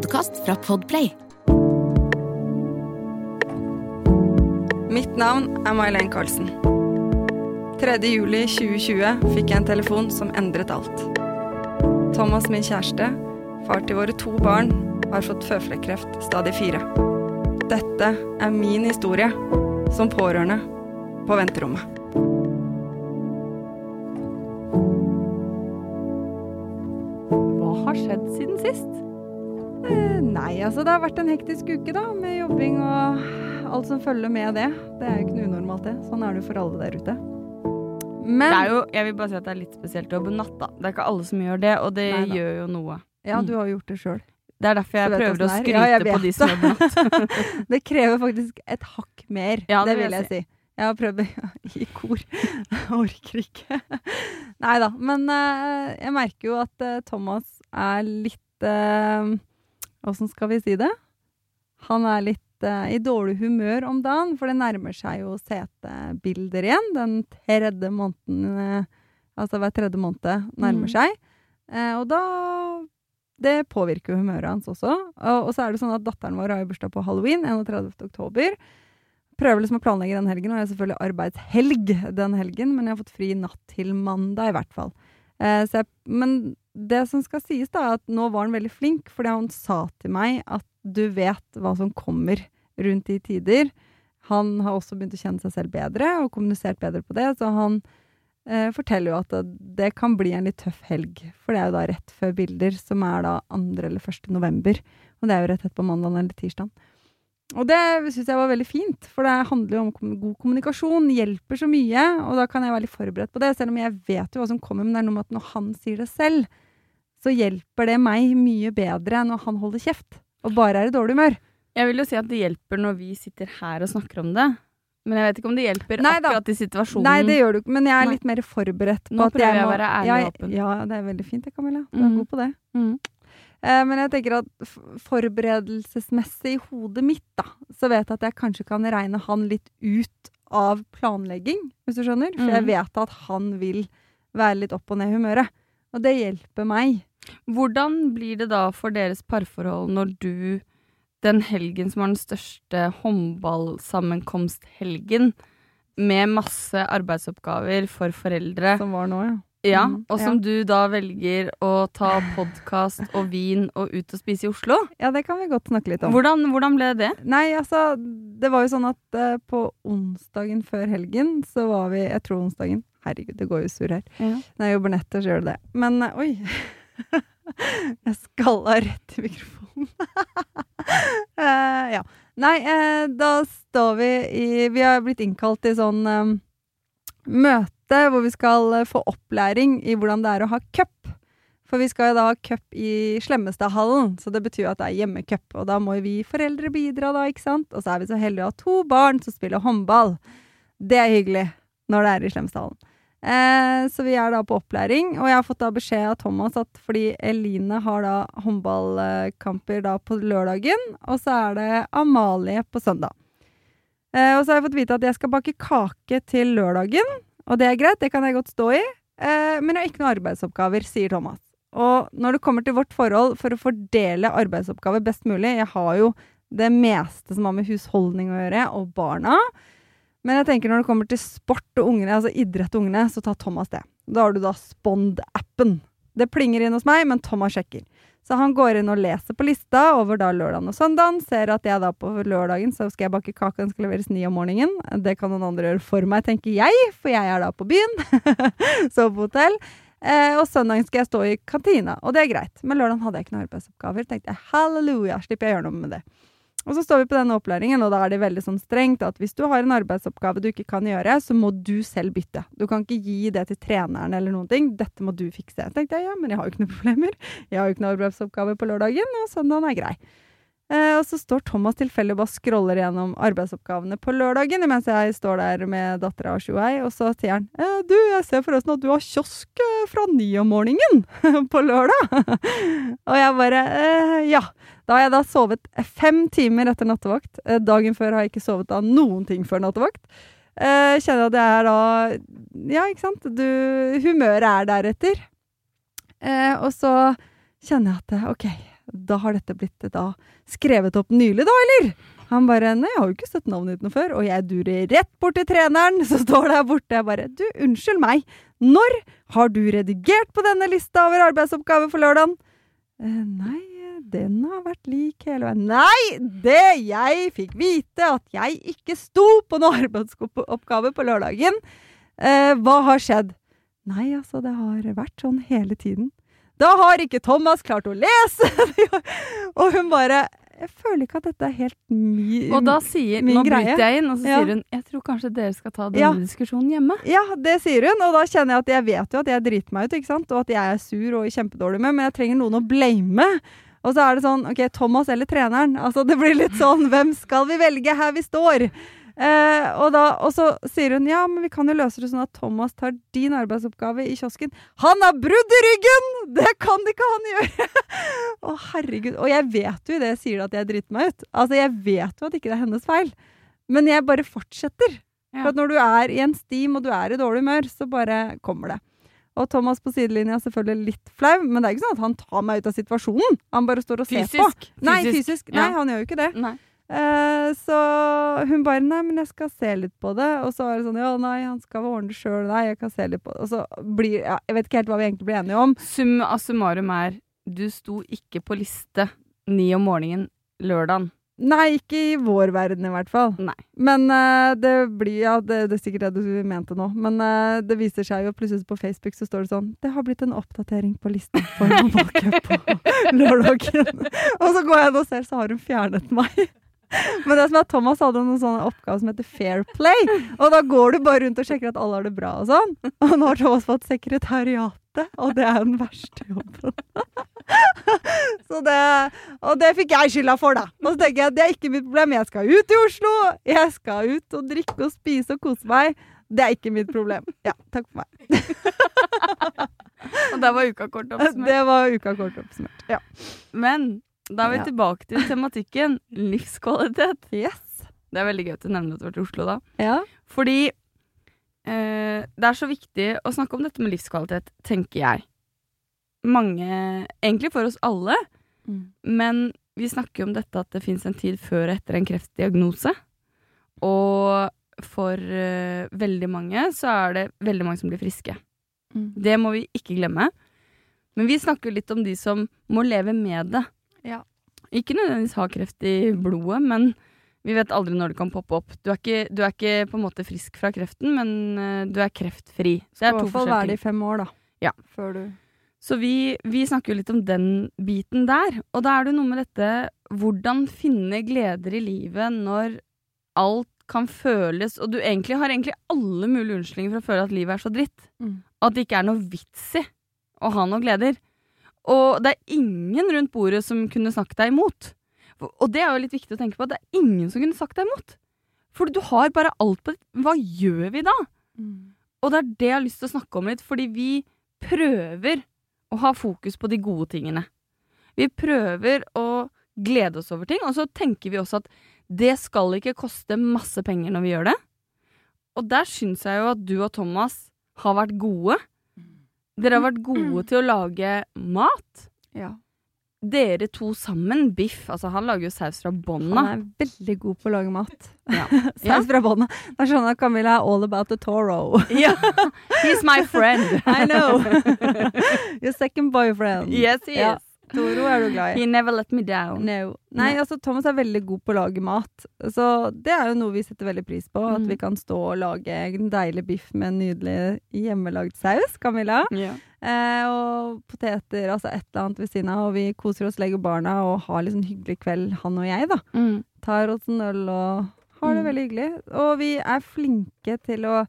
Podkast fra Podplay. Mitt navn er May-Len Carlsen. 3.7.2020 fikk jeg en telefon som endret alt. Thomas, min kjæreste, far til våre to barn, har fått føflekkreft stadig fire. Dette er min historie som pårørende på venterommet. Hva har skjedd siden sist? Eh, nei, altså det har vært en hektisk uke da, med jobbing og alt som følger med det. Det er jo ikke noe unormalt det. Sånn er det jo for alle der ute. Men Det er jo, jeg vil bare si at det er litt spesielt å jobbe natt, da. Det er ikke alle som gjør det, og det Neida. gjør jo noe. Ja, du har jo gjort det sjøl. Det er derfor jeg prøver å skryte Ja, på de som jobber natt. Det krever faktisk et hakk mer, Ja, det det vil jeg jeg si. Jeg har prøvd i kor. Jeg orker ikke. Nei da. Men eh, jeg merker jo at eh, Thomas er litt Åssen skal vi si det? Han er litt eh, i dårlig humør om dagen, for det nærmer seg jo setebilder igjen. Den tredje måneden eh, Altså hver tredje måned nærmer mm. seg. Eh, og da Det påvirker jo humøret hans også. Og, og så er det sånn at datteren vår har jo bursdag på halloween, 31. oktober. Prøver liksom å planlegge den helgen, og jeg har selvfølgelig arbeidshelg den helgen, men jeg har fått fri natt til mandag, i hvert fall. Eh, så jeg, men det som skal sies, da, er at nå var han veldig flink, fordi han sa til meg at du vet hva som kommer rundt de tider. Han har også begynt å kjenne seg selv bedre, og kommunisert bedre på det, så han eh, forteller jo at det, det kan bli en litt tøff helg, for det er jo da rett før bilder, som er da 2. eller 1. november, og det er jo rett etterpå mandag eller tirsdag. Og det syns jeg var veldig fint, for det handler jo om god kommunikasjon, hjelper så mye, og da kan jeg være litt forberedt på det, selv om jeg vet jo hva som kommer, men det er noe med at når han sier det selv, så hjelper det meg mye bedre enn når han holder kjeft, og bare er i dårlig humør. Jeg vil jo si at det hjelper når vi sitter her og snakker om det. Men jeg vet ikke om det hjelper Nei akkurat i situasjonen. Nei, det gjør du ikke, men jeg er Nei. litt mer forberedt på Nå at prøver jeg jeg å være ærlig og åpen. Ja, det er veldig fint det, Camilla. Du er mm. god på det. Mhm. Eh, men jeg tenker at forberedelsesmessig i hodet mitt, da, så vet jeg at jeg kanskje kan regne han litt ut av planlegging, hvis du skjønner. For jeg Mhm. vet at han vil være litt opp og ned i humøret. Og det hjelper meg. Hvordan blir det da for deres parforhold når du, den helgen som var den største håndballsammenkomsthelgen, med masse arbeidsoppgaver for foreldre, Som var nå, ja. Ja, Mhm, og som ja. du da velger å ta podkast og vin og ut og spise i Oslo? Ja, det kan vi godt snakke litt om. Hvordan, hvordan ble det? Nei, altså, det var jo sånn at uh, på onsdagen før helgen så var vi Jeg tror onsdagen. Herregud, det går jo surr her. Ja. Når jeg jobber netter, så gjør det det. Men uh, oi! jeg skalla rett i mikrofonen. uh, ja. Nei, da står vi i Vi har blitt innkalt til sånn um, møte hvor vi skal eh, få opplæring i hvordan det er å ha cup. For vi skal jo da ha cup i Slemmestadhallen, så det betyr at det er hjemmecup. Og da må vi foreldre bidra, da, ikke sant? Og så er vi så heldige å ha to barn som spiller håndball. Det er hyggelig når det er i Slemmestadhallen. Eh, så vi er da på opplæring, og jeg har fått da beskjed av Thomas at fordi Eline har da håndballkamper da på lørdagen, og så er det Amalie på søndag. Eh, og så har jeg fått vite at jeg skal bake kake til lørdagen, og det er greit, det kan jeg godt stå i. Eh, men jeg har ikke noen arbeidsoppgaver, sier Thomas. Og når det kommer til vårt forhold for å fordele arbeidsoppgaver best mulig Jeg har jo det meste som har med husholdning å gjøre, og barna. Men jeg tenker når det kommer til sport og ungene, altså idrett og ungene, så tar Thomas det. Da har du da Spond-appen. Det plinger inn hos meg, men Thomas sjekker. Så han går inn og leser på lista over da lørdagen og søndagen. Ser at jeg da på lørdagen så skal jeg bake kake, den skal leveres ni om morgenen. Det kan noen andre gjøre for meg, tenker jeg, for jeg er da på byen. Sove på hotell. Eh, og søndagen skal jeg stå i kantina, og det er greit. Men lørdagen hadde jeg ikke noen arbeidsoppgaver. Tenkte jeg halleluja, slipper jeg å gjøre noe med det. Og så står vi på denne opplæringen, og da er det veldig sånn strengt at hvis du har en arbeidsoppgave du ikke kan gjøre, så må du selv bytte. Du kan ikke gi det til treneren eller noen ting. Dette må du fikse. Jeg tenkte ja, men jeg har jo ikke noen problemer. Jeg har jo ikke noen arbeidsoppgave på lørdagen, og søndagen er grei. Eh, og så står Thomas tilfeldig og bare scroller gjennom arbeidsoppgavene på lørdagen, mens jeg står der med dattera og Shuei, og så sier han eh, du, jeg ser forresten at du har kiosk eh, fra ni om morgenen på lørdag. og jeg bare ja. Da har jeg da sovet fem timer etter nattevakt. Dagen før har jeg ikke sovet da noen ting før nattevakt. Kjenner at jeg er da Ja, ikke sant. Du, humøret er deretter. Og så kjenner jeg at OK, da har dette blitt da skrevet opp nylig, da, eller? Han bare Nei, jeg har jo ikke sett navnet ditt noe før. Og jeg durer rett bort til treneren, som står der borte. Jeg bare Du, unnskyld meg. Når har du redigert på denne lista over arbeidsoppgaver for lørdagen? Eh, nei, den har vært lik hele veien. Nei! Det jeg fikk vite, at jeg ikke sto på noen arbeidsoppgave på lørdagen. Eh, hva har skjedd? Nei, altså, det har vært sånn hele tiden. Da har ikke Thomas klart å lese! og hun bare Jeg føler ikke at dette er helt mi, Og da sier Nå greie. bryter jeg inn, og så Ja. sier hun Jeg tror kanskje dere skal ta denne Ja. diskusjonen hjemme. Ja, det sier hun, og da kjenner jeg at jeg vet jo at jeg driter meg ut, ikke sant? og at jeg er sur og kjempedårlig med, men jeg trenger noen å blame. Og så er det sånn, OK, Thomas eller treneren? Altså, det blir litt sånn, hvem skal vi velge her vi står? Eh, og, da, og så sier hun ja, men vi kan jo løse det sånn at Thomas tar din arbeidsoppgave i kiosken. Han har brudd i ryggen! Det kan ikke han gjøre! Å, herregud. Og jeg vet jo i det jeg sier at jeg driter meg ut. Altså, jeg vet jo at ikke det er hennes feil. Men jeg bare fortsetter. Ja. For når du er i en stim og du er i dårlig humør, så bare kommer det. Og Thomas på sidelinja selvfølgelig litt flau, men det er ikke sånn at han tar meg ut av situasjonen. Han bare står og ser på. Fysisk. Nei, fysisk. Nei, Ja. han gjør jo ikke det. Nei. Eh, så hun bare Nei, men jeg skal se litt på det. Og så er det sånn Ja, nei, han skal ordne det sjøl. Nei, jeg kan se litt på det. Og så blir ja, Jeg vet ikke helt hva vi egentlig blir enige om. Sum av summarum er du sto ikke på liste ni om morgenen lørdagen. Nei, ikke i vår verden i hvert fall. Nei. Men uh, det blir Ja, det, det er sikkert det du mente nå. Men uh, det viser seg jo plutselig på Facebook så står det sånn Det har blitt en oppdatering på listen for håndballcup på lørdagen. og så går jeg inn og ser, så har hun fjernet meg. Men det som er at Thomas hadde noen sånne oppgaver som heter Fair Play. Og da går du bare rundt og sjekker at alle har det bra og sånn. Og nå har Thomas fått sekretariatet, og det er den verste jobben. Så det, og det fikk jeg skylda for, da. Og så tenker jeg at det er ikke mitt problem. Jeg skal ut i Oslo. Jeg skal ut og drikke og spise og kose meg. Det er ikke mitt problem. Ja, takk for meg. Og der var uka kort oppsummert. Det var uka kort oppsummert. Ja. Men da er vi Ja. tilbake til tematikken livskvalitet. Yes. Det er veldig gøy at du nevner at du har vært i Oslo da. Ja. Fordi eh, det er så viktig å snakke om dette med livskvalitet, tenker jeg. Mange Egentlig for oss alle, Mm. men vi snakker jo om dette at det fins en tid før og etter en kreftdiagnose. Og for eh, veldig mange så er det veldig mange som blir friske. Mm. Det må vi ikke glemme. Men vi snakker litt om de som må leve med det. Ja. Ikke nødvendigvis ha kreft i blodet, men vi vet aldri når det kan poppe opp. Du er ikke, du er ikke på en måte frisk fra kreften, men eh, du er kreftfri. Det Skal er i to hvert fall være det i fem år, da. Ja. Før du Så vi, vi snakker jo litt om den biten der. Og da er det noe med dette hvordan finne gleder i livet når alt kan føles Og du egentlig har egentlig alle mulige unnskyldninger for å føle at livet er så dritt. Mm. At det ikke er noe vits i å ha noe gleder. Og det er ingen rundt bordet som kunne snakket deg imot. Og det er jo litt viktig å tenke på. at Det er ingen som kunne sagt deg imot. For du har bare alt på ditt Hva gjør vi da? Og det er det jeg har lyst til å snakke om litt, fordi vi prøver å ha fokus på de gode tingene. Vi prøver å glede oss over ting, og så tenker vi også at det skal ikke koste masse penger når vi gjør det. Og der syns jeg jo at du og Thomas har vært gode. Dere har vært gode til å lage mat. Ja. Dere to sammen, Biff, altså han lager jo saus fra bånna. Han er veldig god på å lage mat. Ja. Saus Ja. fra bånna. Det er sånn at Camilla er all about the toro. Ja. He's my friend. I know! Your second boyfriend. Yes, he is. Toro er du glad i. He never let me down. No. Nei, altså Thomas er veldig god på å lage mat. Så det er jo noe vi setter veldig pris på. At Mm. vi kan stå og lage en deilig biff med en nydelig hjemmelagd saus, Camilla. Ja. Eh, og poteter, altså et eller annet ved siden av. Og vi koser oss, legger barna og har sånn hyggelig kveld, han og jeg, da. Mm. tar oss en øl og har det Mm. veldig hyggelig. Og vi er flinke til å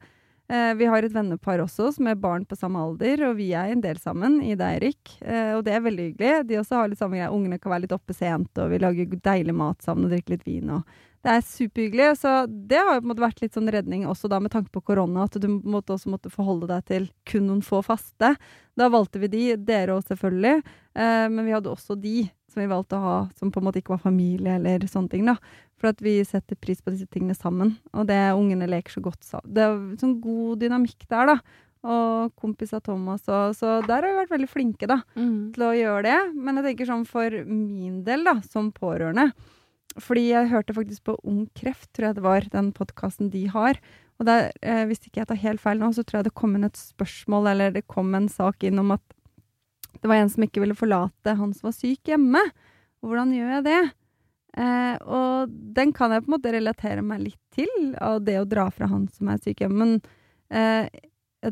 eh, Vi har et vennepar også som er barn på samme alder, og vi er en del sammen, Ida og Eirik. Eh, og det er veldig hyggelig. De også har litt samme greie. Ungene kan være litt oppe sent, og vi lager deilig mat sammen og drikker litt vin. og det er superhyggelig. Så det har jo på en måte vært litt sånn redning også da med tanke på korona, at du måtte også måtte forholde deg til kun noen få faste. Da valgte vi de, dere òg selvfølgelig, eh, men vi hadde også de som vi valgte å ha som på en måte ikke var familie eller sånne ting. da. For at vi setter pris på disse tingene sammen, og det ungene leker så godt sammen. Det er sånn god dynamikk der, da. Og kompis av Thomas og Så der har vi vært veldig flinke, da Mm. til å gjøre det. Men jeg tenker sånn for min del, da, som pårørende Fordi jeg hørte faktisk på Ung Kreft, tror jeg det var, den podkasten de har. Og der, eh, hvis ikke jeg tar helt feil nå, så tror jeg det kom inn et spørsmål, eller det kom en sak inn om at det var en som ikke ville forlate han som var syk hjemme. Hvordan gjør jeg det? Eh, og den kan jeg på en måte relatere meg litt til, av det å dra fra han som er syk hjemme. Men eh,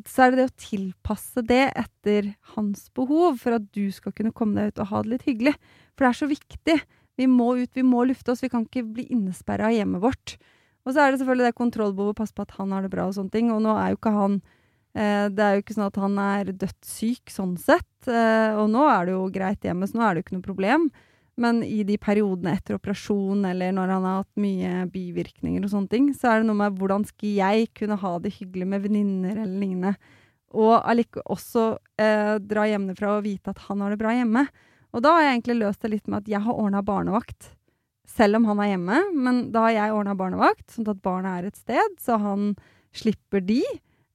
så er det det å tilpasse det etter hans behov, for at du skal kunne komme deg ut og ha det litt hyggelig. For det er så viktig. Vi må ut, vi må lufte oss. Vi kan ikke bli innesperra i hjemmet vårt. Og så er det selvfølgelig det kontrollbehovet, passe på at han har det bra og sånne ting. Og nå er jo ikke han Det er jo ikke sånn at han er dødssyk sånn sett. Eh, og nå er det jo greit hjemme, så nå er det jo ikke noe problem. Men i de periodene etter operasjon, eller når han har hatt mye bivirkninger og sånne ting, så er det noe med hvordan skal jeg kunne ha det hyggelig med venninner eller lignende. Og allike, også eh, dra hjemmefra og vite at han har det bra hjemme. Og da har jeg egentlig løst det litt med at jeg har ordna barnevakt. Selv om han er hjemme, men da har jeg ordna barnevakt, sånn at barna er et sted, så han slipper de.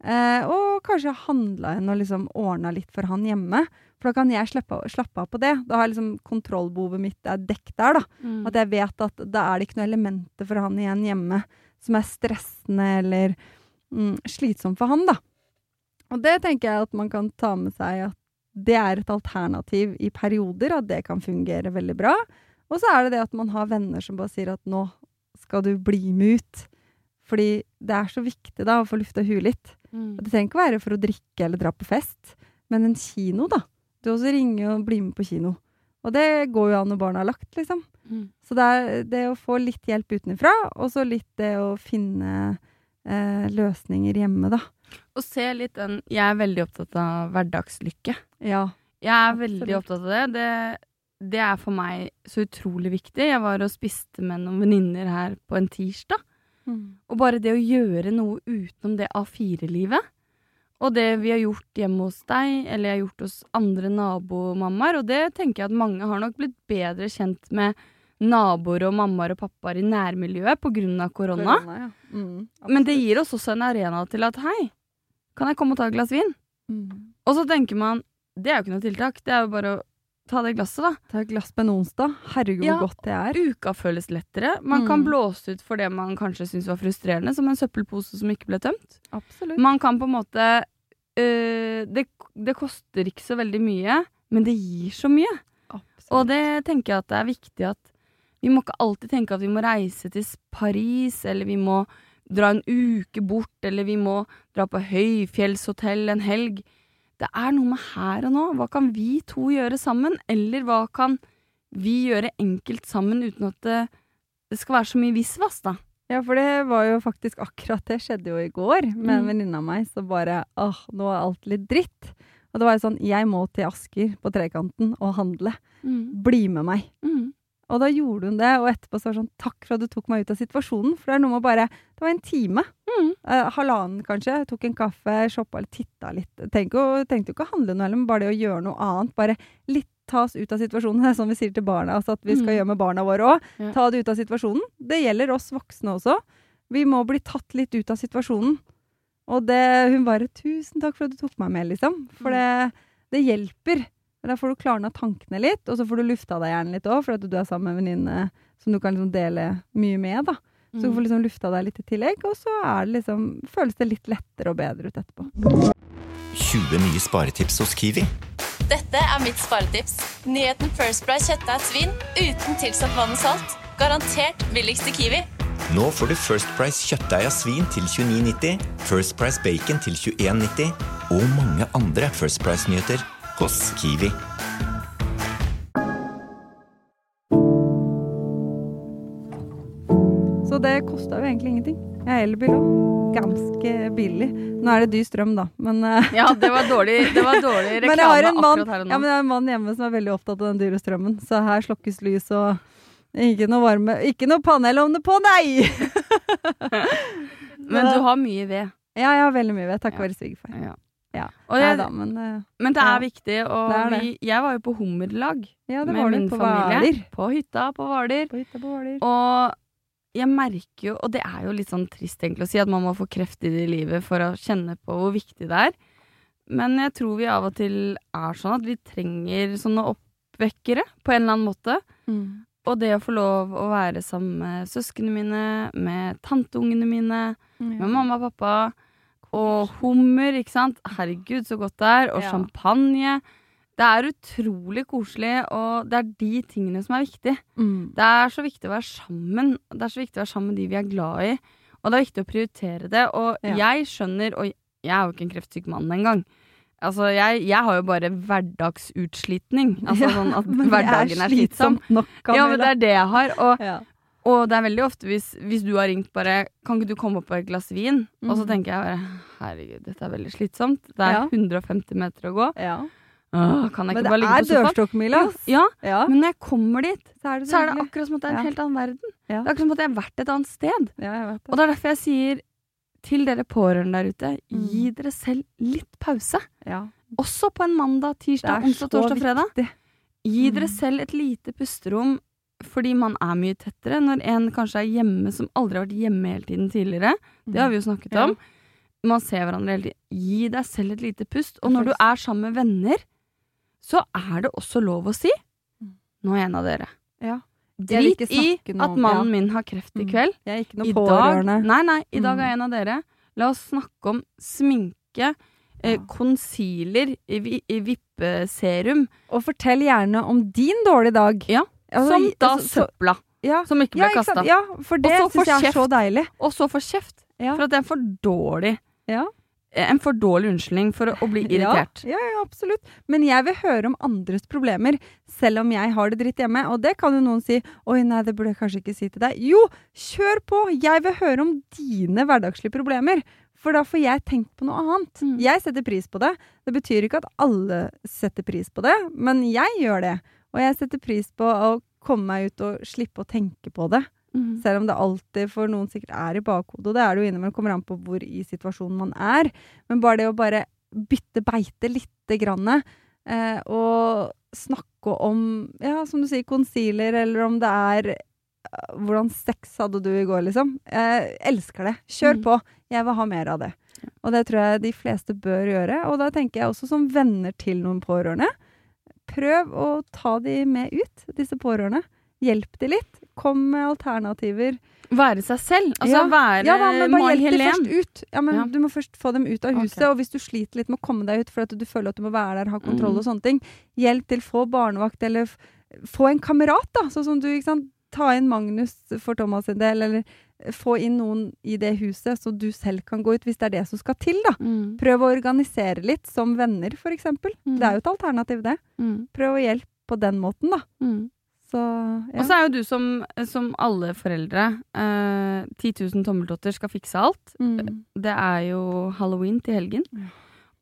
Eh, og kanskje handla inn og liksom ordna litt for han hjemme. For da kan jeg slappe, av- på det. Da har liksom kontrollbehovet mitt er dekket der, da. Mm. At jeg vet at da er det ikke noe elementer for han igjen hjemme som er stressende eller mm, slitsomt for han, da. Og det tenker jeg at man kan ta med seg at det er et alternativ i perioder, at det kan fungere veldig bra. Og så er det det at man har venner som bare sier at nå skal du bli med ut. Fordi det er så viktig da å få lufta huet litt. Mm. Det trenger ikke være for å drikke eller dra på fest, men en kino, da. Du også ringer og blir med på kino. Og det går jo an når barna har lagt, liksom. Mm. Så det er det å få litt hjelp utenfra, og så litt det å finne eh, løsninger hjemme, da. Og se litt den Jeg er veldig opptatt av hverdagslykke. Ja. Jeg er veldig opptatt av det. det. Det er for meg så utrolig viktig. Jeg var og spiste med noen venninner her på en tirsdag. Og bare det å gjøre noe utenom det A4-livet, og det vi har gjort hjemme hos deg, eller jeg har gjort hos andre nabomammaer, og det tenker jeg at mange har nok blitt bedre kjent med naboer og mammaer og pappaer i nærmiljøet på grunn av korona. ja. Mm, Men det gir oss også en arena til at hei, kan jeg komme og ta et glass vin? mm. Og så tenker man, det er jo ikke noe tiltak, det er jo bare å ta det glasset, da. Ta et glass på en onsdag. Herregud, Ja. hvor godt det er. Uka føles lettere. Man kan Mm. blåse ut for det man kanskje syns var frustrerende, som en søppelpose som ikke ble tømt. Absolutt. Man kan på en måte øh, det, det koster ikke så veldig mye, men det gir så mye. Absolutt. Og det tenker jeg at det er viktig at vi må ikke alltid tenke at vi må reise til Paris, eller vi må dra en uke bort, eller vi må dra på høyfjellshotell en helg. Det er noe med her og nå. Hva kan vi to gjøre sammen? Eller hva kan vi gjøre enkelt sammen uten at det, det skal være så mye visvas, da? Ja, for det var jo faktisk akkurat det skjedde jo i går med en Mm. venninne av meg. Så bare åh, nå er alt litt dritt. Og det var jo sånn, jeg må til Asker på Trekanten og handle. Bli med meg. Mm. Og da gjorde hun det, og etterpå så var det sånn takk for at du tok meg ut av situasjonen. For det er noe med bare Det var en time. Mm. Eh, halvannen, kanskje. Jeg tok en kaffe, shoppa litt, titta litt. Tenkte jo, tenkte jo ikke å handle noe heller, men bare det å gjøre noe annet. Bare litt ta oss ut av situasjonen. Det er sånn vi sier til barna, altså at vi skal Mm. gjøre med barna våre òg. Ja. Ta det ut av situasjonen. Det gjelder oss voksne også. Vi må bli tatt litt ut av situasjonen. Og det, hun bare 'Tusen takk for at du tok meg med', liksom. For det, det hjelper. Da får du klarna tankene litt, og så får du lufta deg gjerne litt òg, for at du er sammen med en venninne som du kan liksom dele mye med. da. Så du Mm. får liksom lufta deg litt i tillegg, og så er det liksom, føles det litt lettere og bedre ut etterpå. 20 nye sparetips hos Kiwi. Dette er mitt sparetips. Nyheten First Price kjøttdeig svin uten tilsatt vann og salt. Garantert billigst i Kiwi. Nå får du First Price kjøttdeig av svin til 29,90, First Price bacon til 21,90 og mange andre First Price-nyheter hos Kiwi. Så det kosta jo egentlig ingenting. Jeg har elbil òg. Ganske billig. Nå er det dyr strøm, da, men eh, Ja, det var dårlig, det var dårlig Men har reklame en mann, akkurat her og ja, men jeg har en mann hjemme som er veldig opptatt av den dyre strømmen, så her slokkes lys og ikke noe varme Ikke noe panelovne på, nei! Men du har mye ved. Ja, jeg har veldig mye ved, takket Ja. være svigerfar. Ja. Ja. Jeg, da, men eh, men det er Ja. viktig, og Det er det. vi, jeg var jo på hummerlag ja, det med var min på familie. Valer. På hytta på Hvaler. Og jeg merker jo, og det er jo litt sånn trist egentlig å si, at man må få kreft i det livet for å kjenne på hvor viktig det er. Men jeg tror vi av og til er sånn at vi trenger sånne oppvekkere på en eller annen måte. Mm. Og det å få lov å være sammen med søsknene mine, med tanteungene mine, med mamma og pappa, og hummer, ikke sant. Herregud, så godt det er. Og Ja. champagne. Det er utrolig koselig, og det er de tingene som er viktige. Mm. Det er så viktig å være sammen. Det er så viktig å være sammen med de vi er glad i. Og det er viktig å prioritere det. Og Ja. jeg skjønner, og jeg er jo ikke en kreftsyk mann engang. Altså, jeg, jeg har jo bare hverdagsutslitning. Altså sånn at det hverdagen er slitsom. slitsomt nok, Ja, men det er det jeg har. Og, ja. Og det er veldig ofte hvis, hvis du har ringt bare Kan ikke du komme opp på et glass vin? Og så Mhm. tenker jeg bare Herregud, dette er veldig slitsomt. Det er Ja. 150 meter å gå. ja. Åh, kan jeg ikke det bare ligge er på sofaen? Men dørstokkmila. ass. Ja, Ja. men når jeg kommer dit, Så er det så er det akkurat som at det er en helt annen verden. Det er akkurat som at jeg har vært et annet sted. Vet Og det. det er derfor jeg sier til dere pårørende der ute, gi Mm. dere selv litt pause. Også på en mandag, tirsdag, er onsdag, torsdag fredag. viktig. Gi Mm. dere selv et lite pusterom, fordi man er mye tettere når en kanskje er hjemme som aldri har vært hjemme hele tiden tidligere. Det har vi jo snakket Mm. Om. Man ser hverandre hele tiden. Gi deg selv et lite pust. Og når du er sammen med venner, så er det også lov å si Mm. Nå er jeg en av dere. Ja. Drit i at mannen min har kreft i Mm. kveld. Jeg er ikke I noe dag, pårørende. nei, nei, i dag er jeg en av dere. La oss snakke om sminke, eh, i vi- vippeserum, Og fortell gjerne om din dårlige dag. Ja, Altså, som da altså, søpla, ja. som ikke ble ja, kasta. ja, for det syns jeg er så deilig. Og så få kjeft Ja. for at det er for dårlig. Ja. En for dårlig unnskyldning for å, å bli irritert. Ja, ja, ja, absolutt. Men jeg vil høre om andres problemer, selv om jeg har det dritt hjemme. Og det kan jo noen si 'oi, nei, det burde jeg kanskje ikke si til deg'. Jo, kjør på! Jeg vil høre om dine hverdagslige problemer. For da får jeg tenkt på noe annet. Mm. Jeg setter pris på det. Det betyr ikke at alle setter pris på det, men jeg gjør det. Og jeg setter pris på å komme meg ut og slippe å tenke på det. Mm. Selv om det alltid for noen sikkert er i bakhodet, og det er det jo innimellom, kommer an på hvor i situasjonen man er. Men bare det å bare bytte beite lite grann, eh, og snakke om, ja, som du sier, concealer, eller om det er eh, hvordan sex hadde du i går, liksom. Jeg elsker det. Kjør Mm. på. Jeg vil ha mer av det. Og det tror jeg de fleste bør gjøre. Og da tenker jeg også som venner til noen pårørende. Prøv å ta de med ut, disse pårørende. Hjelp de litt. Kom med alternativer. Være seg selv. Altså Ja. være Ja da, Mai Helen? Ja, men Ja. Du må først få dem ut av huset. Okay. Og hvis du sliter litt med å komme deg ut for at du føler at du må være der, ha kontroll Mm. og sånne ting, hjelp til. Få barnevakt, eller få en kamerat, da. Sånn som du, ikke sant. Ta inn Magnus for Thomas sin del, eller få inn noen i det huset, så du selv kan gå ut, hvis det er det som skal til, da. Mm. Prøv å organisere litt, som venner, eksempel. Mm. Det er jo et alternativ, det. Mm. Prøv å hjelpe på den måten, da. Mm. Så ja. Og så er jo du som, som alle foreldre eh, 10 000 tommeltotter skal fikse alt. mm. Det er jo halloween til helgen. Ja.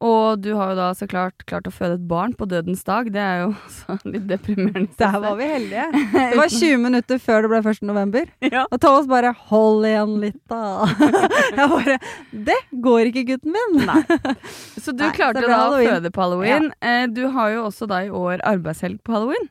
Og du har jo da så klart klart å føde et barn på dødens dag. Det er jo også litt deprimerende. Der var vi heldige. Det var 20 minutter før det ble 1. november. Ja. Og Thomas bare 'hold igjen litt, da'. Jeg bare 'Det går ikke, gutten min'. Nei. Så du Nei, klarte så da å føde på halloween. Ja. du har jo også da i år arbeidshelg på halloween.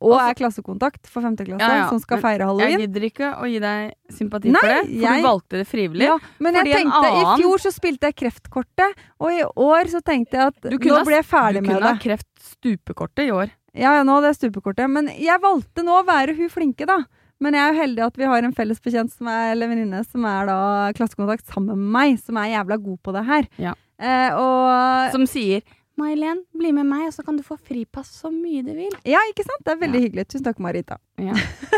Og er klassekontakt for 5. klasse, Ja, ja. som skal feire Jeg gidder ikke å gi deg sympati Nei, for det, for jeg- du valgte det frivillig. Ja, men jeg tenkte, en tenkte, i fjor så spilte jeg kreftkortet, og i år så tenkte jeg at kunne nå ble jeg ferdig med det. du kunne ha kreftstupekortet i år. Ja, ja, nå hadde jeg stupekortet. Men jeg valgte nå å være hun flinke, da. Men jeg er jo heldig at vi har en felles bekjent som er, eller venninne som er da klassekontakt sammen med meg, som er jævla god på det her. Ja. Eh, og Som sier May-Len, bli med meg, og så kan du få fripass så mye du vil. Ja, ikke sant? Det er veldig hyggelig. Tusen takk, Marita. Ja.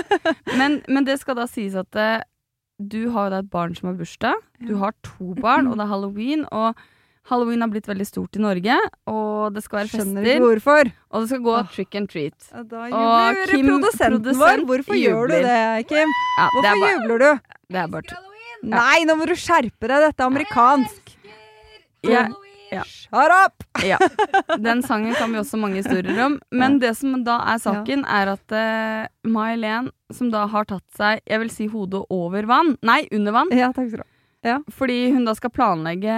men, men det skal da sies at uh, du har jo da et barn som har bursdag. Du har to barn, og det er halloween. Og halloween har blitt veldig stort i Norge. Og det skal være Skjønner fester. hvorfor. Og det skal gå Åh. trick and treat. Ja, da Og jubler Kim, produsenten vår. Hvorfor Hvorfor gjør du det, Kim? Ja, det, Hvorfor bare, jubler du? Det er bare tull. Nei, nå må du skjerpe deg! Dette er amerikansk. Ja, ja. Shut up! Ja. Den sangen kan vi også mange historier om. Men det som da er saken, er at uh, May-Len, som da har tatt seg jeg vil si hodet over vann Nei, under vann. Ja, takk skal du ha. Fordi hun da skal planlegge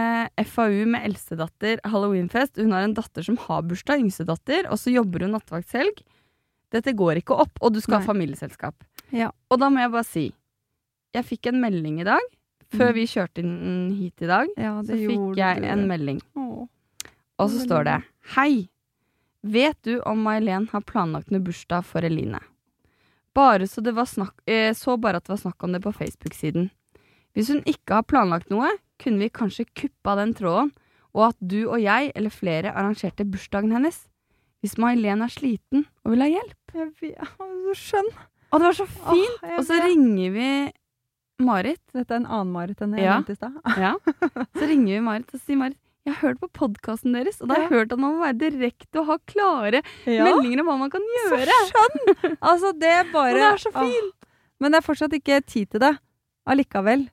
FAU med eldstedatter halloweenfest. Hun har en datter som har bursdag, yngstedatter, og så jobber hun nattevaktshelg. Dette går ikke opp, og du skal Nei. ha familieselskap. Ja. Og da må jeg bare si Jeg fikk en melding i dag. Før Mm. vi kjørte inn hit i dag, Ja, så fikk jeg en melding. Åh. Og så står det Hei! Vet du om May-Len har planlagt noe bursdag for Eline? Bare så det var snakk eh, Så bare at det var snakk om det på Facebook-siden. Hvis hun ikke har planlagt noe, kunne vi kanskje kuppa den tråden, og at du og jeg eller flere arrangerte bursdagen hennes. Hvis May-Len er sliten og vil ha hjelp. Jeg vet, så skjønn. Å, det var så fint! Åh, og så ringer vi Marit. Dette er en annen Marit enn jeg Ja. nevnte i stad. Ja. Så ringer vi Marit og sier Marit jeg har hørt på podkasten deres, og da har jeg hørt at man må være direkte og ha klare Ja. meldinger om hva man kan gjøre. Så skjønn! Altså, det er bare Men det er så Åh. Men det er fortsatt ikke tid til det allikevel.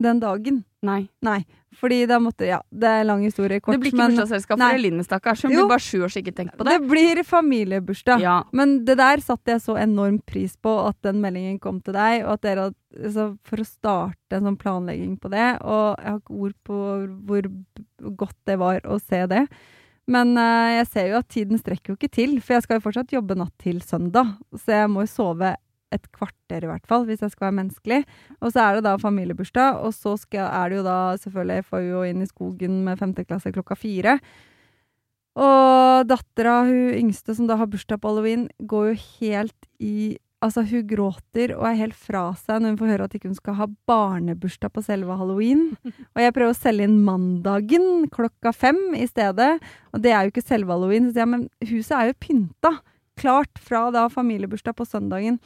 Den dagen. Nei. Nei. Fordi da måtte Ja, det er lang historie kort, det blir ikke men bursdagsselskap for Eline, stakkars. Hun blir bare sju år så ikke tenkt på det. det blir familiebursdag. Ja. Men det der satte jeg så enorm pris på, at den meldingen kom til deg, og at dere altså, For å starte en sånn planlegging på det, og jeg har ikke ord på hvor godt det var å se det. Men uh, jeg ser jo at tiden strekker jo ikke til, for jeg skal jo fortsatt jobbe natt til søndag. Så jeg må jo sove et kvarter i hvert fall, hvis jeg skal være menneskelig. Og så er det da familiebursdag, og så skal, er det jo da selvfølgelig FAU og inn i skogen med femte klasse klokka fire. Og dattera, hun yngste som da har bursdag på halloween, går jo helt i Altså, hun gråter og er helt fra seg når hun får høre at ikke hun skal ha barnebursdag på selve halloween. Og jeg prøver å selge inn mandagen klokka fem i stedet. Og det er jo ikke selve halloween. Så sier jeg, men huset er jo pynta. Klart fra da familiebursdag på søndagen,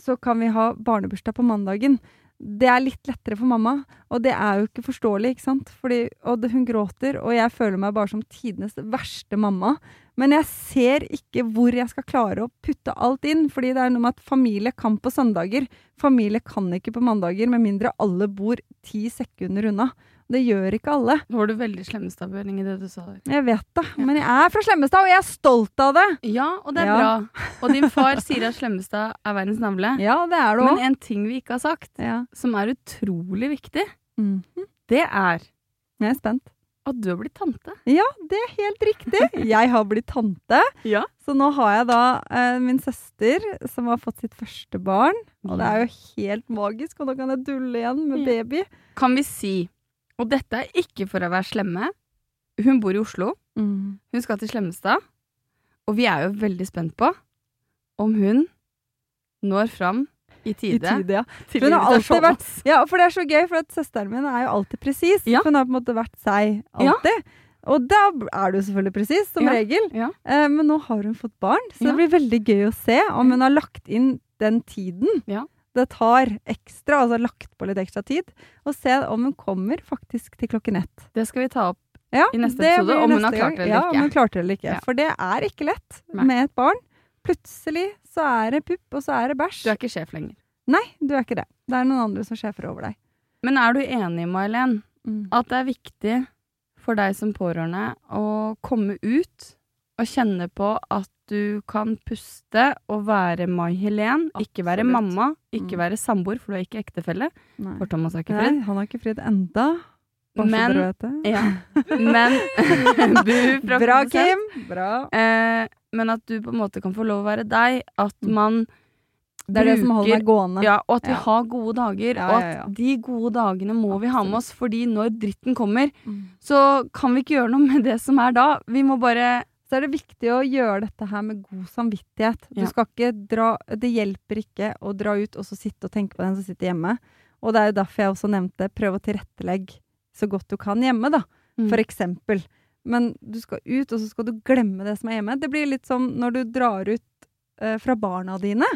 så kan vi ha barnebursdag på mandagen. Det er litt lettere for mamma, og det er jo ikke forståelig, ikke sant? Fordi, og hun gråter, og jeg føler meg bare som tidenes verste mamma. Men jeg ser ikke hvor jeg skal klare å putte alt inn, fordi det er noe med at familie kan på søndager. Familie kan ikke på mandager, med mindre alle bor ti sekunder unna. Det gjør ikke alle. Nå var du veldig slemmestadbøring i det du sa der. Jeg vet det, men jeg er fra Slemmestad, og jeg er stolt av det! Ja, og det er Ja. bra. Og din far sier at Slemmestad er verdens navle. Ja, det er det Men en ting vi ikke har sagt, Ja. som er utrolig viktig, Mhm. det er Jeg er spent. at du har blitt tante. Ja, det er helt riktig. Jeg har blitt tante. Ja. Så nå har jeg da eh, min søster som har fått sitt første barn. Og det er jo helt magisk, og nå kan jeg dulle igjen med baby. Kan vi si, og dette er ikke for å være slemme, hun bor i Oslo, Mm. hun skal til Slemmestad, og vi er jo veldig spent på om hun når fram i I tide, tide, ja. til Hun har alltid vært- ja, for det er så gøy, for at søsteren min er jo alltid presis. Ja. Hun har på en måte vært seg alltid. Og da er du selvfølgelig presis, som Ja. regel. Ja. Eh, men nå har hun fått barn, så Ja. det blir veldig gøy å se om hun har lagt inn den tiden. Ja. Det tar ekstra, altså lagt på litt ekstra tid, og se om hun kommer faktisk til klokken ett. Det skal vi ta opp Ja, I neste episode, om hun har klart det eller ja, ikke. Om hun klarte det eller ikke. Ja. For det er ikke lett Nei. med et barn. Plutselig så er det pupp, og så er det bæsj. Du er ikke sjef lenger. Nei, du er ikke det. Det er noen andre som sjefer over deg. Men er du enig, May-Len, Mm. at det er viktig for deg som pårørende å komme ut og kjenne på at du kan puste og være May-Helen, ikke være mamma, ikke Mm. være samboer, for du er ikke ektefelle, Nei. for Thomas er ikke Nei, fridd. han har ikke fridd enda. Bare så Men- dere vet det. Ja. Men Bu Bra. Kim! Bra. Eh, men at du på en måte kan få lov å være deg. At Mm. man Det er det som holder meg gående. Ja, og at vi Ja. har gode dager. Ja, og at de gode dagene må vi ha med oss, fordi når dritten kommer, Mm. så kan vi ikke gjøre noe med det som er da. Vi må bare Så er det viktig å gjøre dette her med god samvittighet. Du skal ikke dra Det hjelper ikke å dra ut og så sitte og tenke på den som sitter hjemme. Og det er jo derfor jeg også nevnte prøv å tilrettelegge så godt du kan hjemme, da. Mm. For eksempel. Men du skal ut, og så skal du glemme det som er hjemme. Det blir litt som når du drar ut eh, fra barna dine.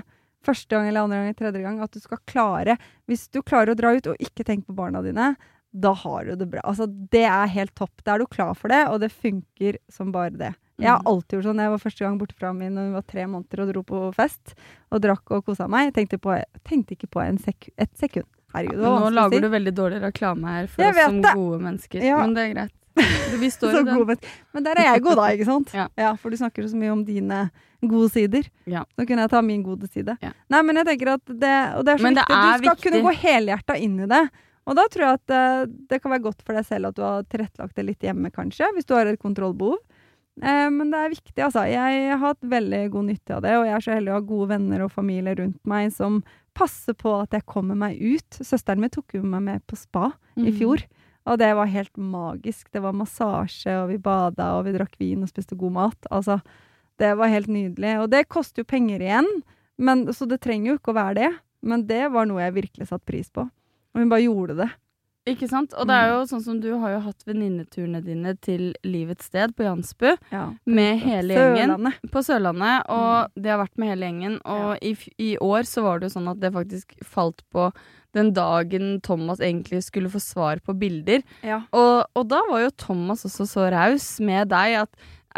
Første gang eller andre gang eller tredje gang. At du skal klare Hvis du klarer å dra ut og ikke tenke på barna dine, da har du det bra. Altså, det er helt topp. Da er du klar for det, og det funker som bare det. Jeg har Mm. alltid gjort sånn. Jeg var første gang borte fra min når hun var tre måneder og dro på fest og drakk og kosa meg. Tenkte, på, tenkte ikke på en sek et sekund Herregud, ja, Nå lager du veldig dårlig reklame her for oss som det. gode mennesker. Ja. Men det er greit. Vi står i den. men, der er jeg god, da, ikke sant? Ja. for du snakker så mye om dine gode sider. Ja. Så kunne jeg ta min gode side. Ja. Nei, men jeg tenker at det Og det er så Men det viktig. er du skal viktig. kunne gå helhjerta inn i det. Og da tror jeg at eh, det kan være godt for deg selv at du har tilrettelagt det litt hjemme, kanskje, hvis du har et kontrollbehov. Eh, men det er viktig, altså. Jeg har hatt veldig god nytte av det, og jeg er så heldig å ha gode venner og familie rundt meg som passer på at jeg kommer meg ut. Søsteren min tok jo meg med på spa i Mhm. fjor. Og det var helt magisk. Det var massasje, og vi bada, og vi drakk vin og spiste god mat. Altså, det var helt nydelig. Og det koster jo penger igjen, men, så det trenger jo ikke å være det. Men det var noe jeg virkelig satte pris på. Og hun bare gjorde det. Ikke sant? Og det er Mm. jo sånn som du har jo hatt venninneturene dine til Livets sted på Jansbu Ja. med hele gjengen Sørlandet. på Sørlandet, og det har vært med hele gjengen. Og i, i år så var det jo sånn at det faktisk falt på den dagen Thomas egentlig skulle få svar på bilder. Ja. Og, og da var jo Thomas også så raus med deg at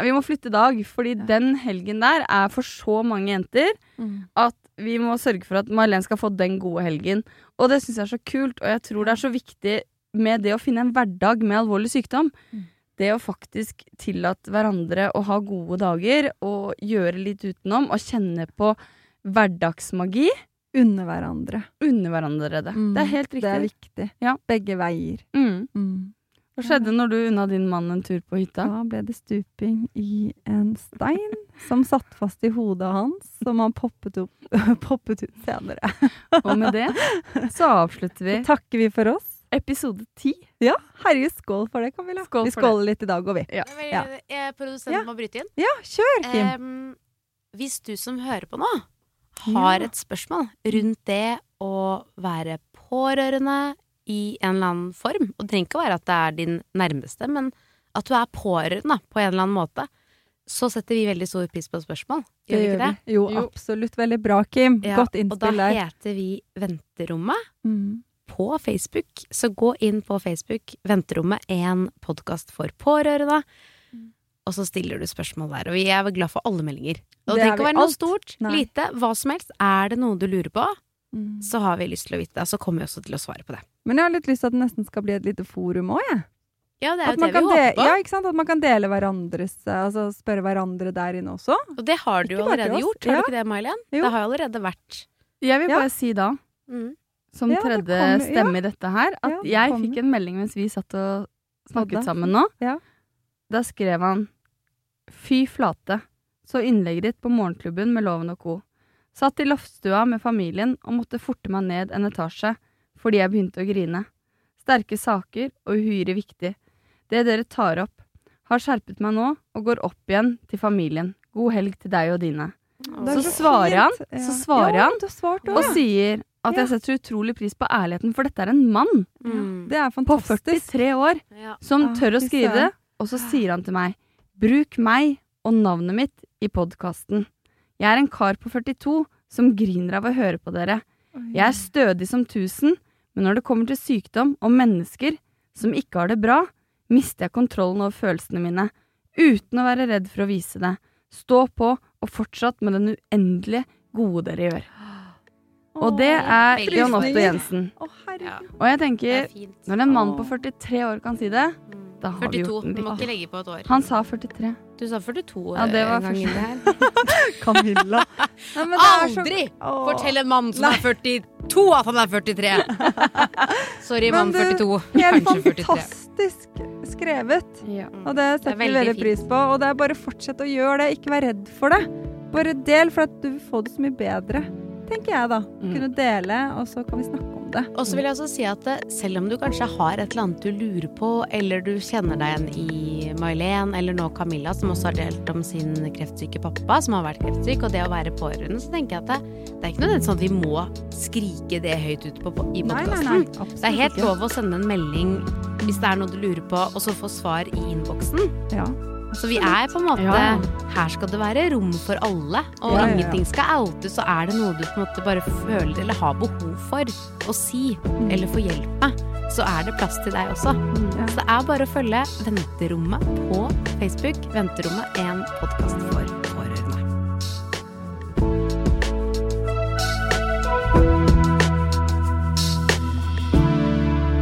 vi må flytte i dag, fordi Ja. den helgen der er for så mange jenter Mm. at vi må sørge for at Marlene skal få den gode helgen. Og det syns jeg er så kult, og jeg tror det er så viktig med det å finne en hverdag med alvorlig sykdom. Mm. Det å faktisk tillate hverandre å ha gode dager og gjøre litt utenom og kjenne på hverdagsmagi. Unne hverandre. Unne hverandre det. Mm. Det er helt Det er riktig. viktig. Ja. Begge veier. Mm. Mm. Hva skjedde når du unna din mann en tur på hytta? Da ble det stuping i en stein som satt fast i hodet hans, som han poppet, opp, poppet ut senere. Og med det så avslutter vi Så takker vi for oss. episode ti. Ja, herregud, skål for det, Camilla. Skål vi skåler litt i dag, går vi. Ja. Ja. jeg, produsenten Ja. må bryte inn. Ja, kjør, Kim. Um, hvis du som hører på nå, har Ja. et spørsmål rundt det å være pårørende i en eller annen form, og det trenger ikke være at det er din nærmeste, men at du er pårørende på en eller annen måte, så setter vi veldig stor pris på spørsmål. Gjør vi ikke det? Jo, Jo. absolutt. Veldig bra, Kim. Ja, Godt og da heter vi Venterommet Mm. på Facebook. Så gå inn på Facebook, Venterommet, en podkast for pårørende. Og så stiller du spørsmål der. Og vi er glad for alle meldinger. Og det Det er trenger ikke å være noe alt. stort, Nei. lite, hva som helst. Er det noe du lurer på, Mm. så har vi lyst til å vite det. Og så kommer vi også til å svare på det. Men jeg har litt lyst til at det nesten skal bli et lite forum òg, jeg. Ja, det er jo man det vi kan håper på. Ja, ikke sant? At man kan dele hverandres Altså spørre hverandre der inne også. Og det har du jo allerede gjort, har Ja. du ikke det, May-Len? Jo. Det har jo allerede vært Jeg vil Ja. bare si da, mm. som Ja, tredje kommer- stemme i dette her, at Ja, det jeg fikk en melding mens vi satt og snakket sammen nå. Ja. Da skrev han Fy flate. Så innlegget ditt på morgenklubben med Loven og co. Satt i loftstua med familien og måtte forte meg ned en etasje fordi jeg begynte å grine. Sterke saker og uhyre viktig. Det dere tar opp, har skjerpet meg nå og går opp igjen til familien. God helg til deg og dine. Er Så svarer han, så svarer ja, han, ja, svart Og ja. sier at Ja. jeg setter utrolig pris på ærligheten, for dette er en mann Mm. Det er på 43 år som tør å skrive det. Og så sier han til meg Bruk meg og navnet mitt i podkasten. Jeg er en kar på 42 som griner av å høre på dere. Jeg er stødig som tusen, men når det kommer til sykdom og mennesker som ikke har det bra, mister jeg kontrollen over følelsene mine, uten å være redd for å vise det. Stå på, og fortsatt med den uendelige gode dere gjør. Og det er Jon Otto. Jensen. Og jeg tenker, er når en mann på 43 år kan si det, da har vi 42. gjort den Du må ikke legge på et år. Han sa 43. Du sa 42 Ja, det var en gang. Camilla. Nei, men det er så- Aldri fortell en mann som er 42 at han er 43! Sorry, mann Men du, 42. Helt Kanskje 43. fantastisk skrevet. Ja. Og det setter vi veldig pris på. Og det er bare fortsett å gjøre det. Ikke vær redd for det. Bare del, for at du vil få det så mye bedre. Tenker jeg, da. Mm. Kunne dele, og så kan vi snakke om det. Og så vil jeg også si at eh, selv om du kanskje har et eller annet du lurer på, eller du kjenner deg igjen i May-Len, eller nå Camilla, som også har delt om sin kreftsyke pappa, som har vært kreftsyk, og det å være pårørende, så tenker jeg at det, det er ikke nødvendigvis sånn at vi må skrike det høyt ut på, på, i podkasten. Det er helt lov å sende en melding hvis det er noe du lurer på, og så få svar i innboksen. Ja. Så vi er på en måte Ja. Her skal det være rom for alle. Og Ja, ja, ingenting skal outes, så er det noe du på en måte bare føler eller har behov for å si, eller få hjelp med, så er det plass til deg også. Ja. Så det er bare å følge Venterommet på Facebook. Venterommet, en podkast for pårørende.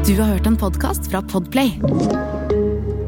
Du har hørt en podkast fra Podplay.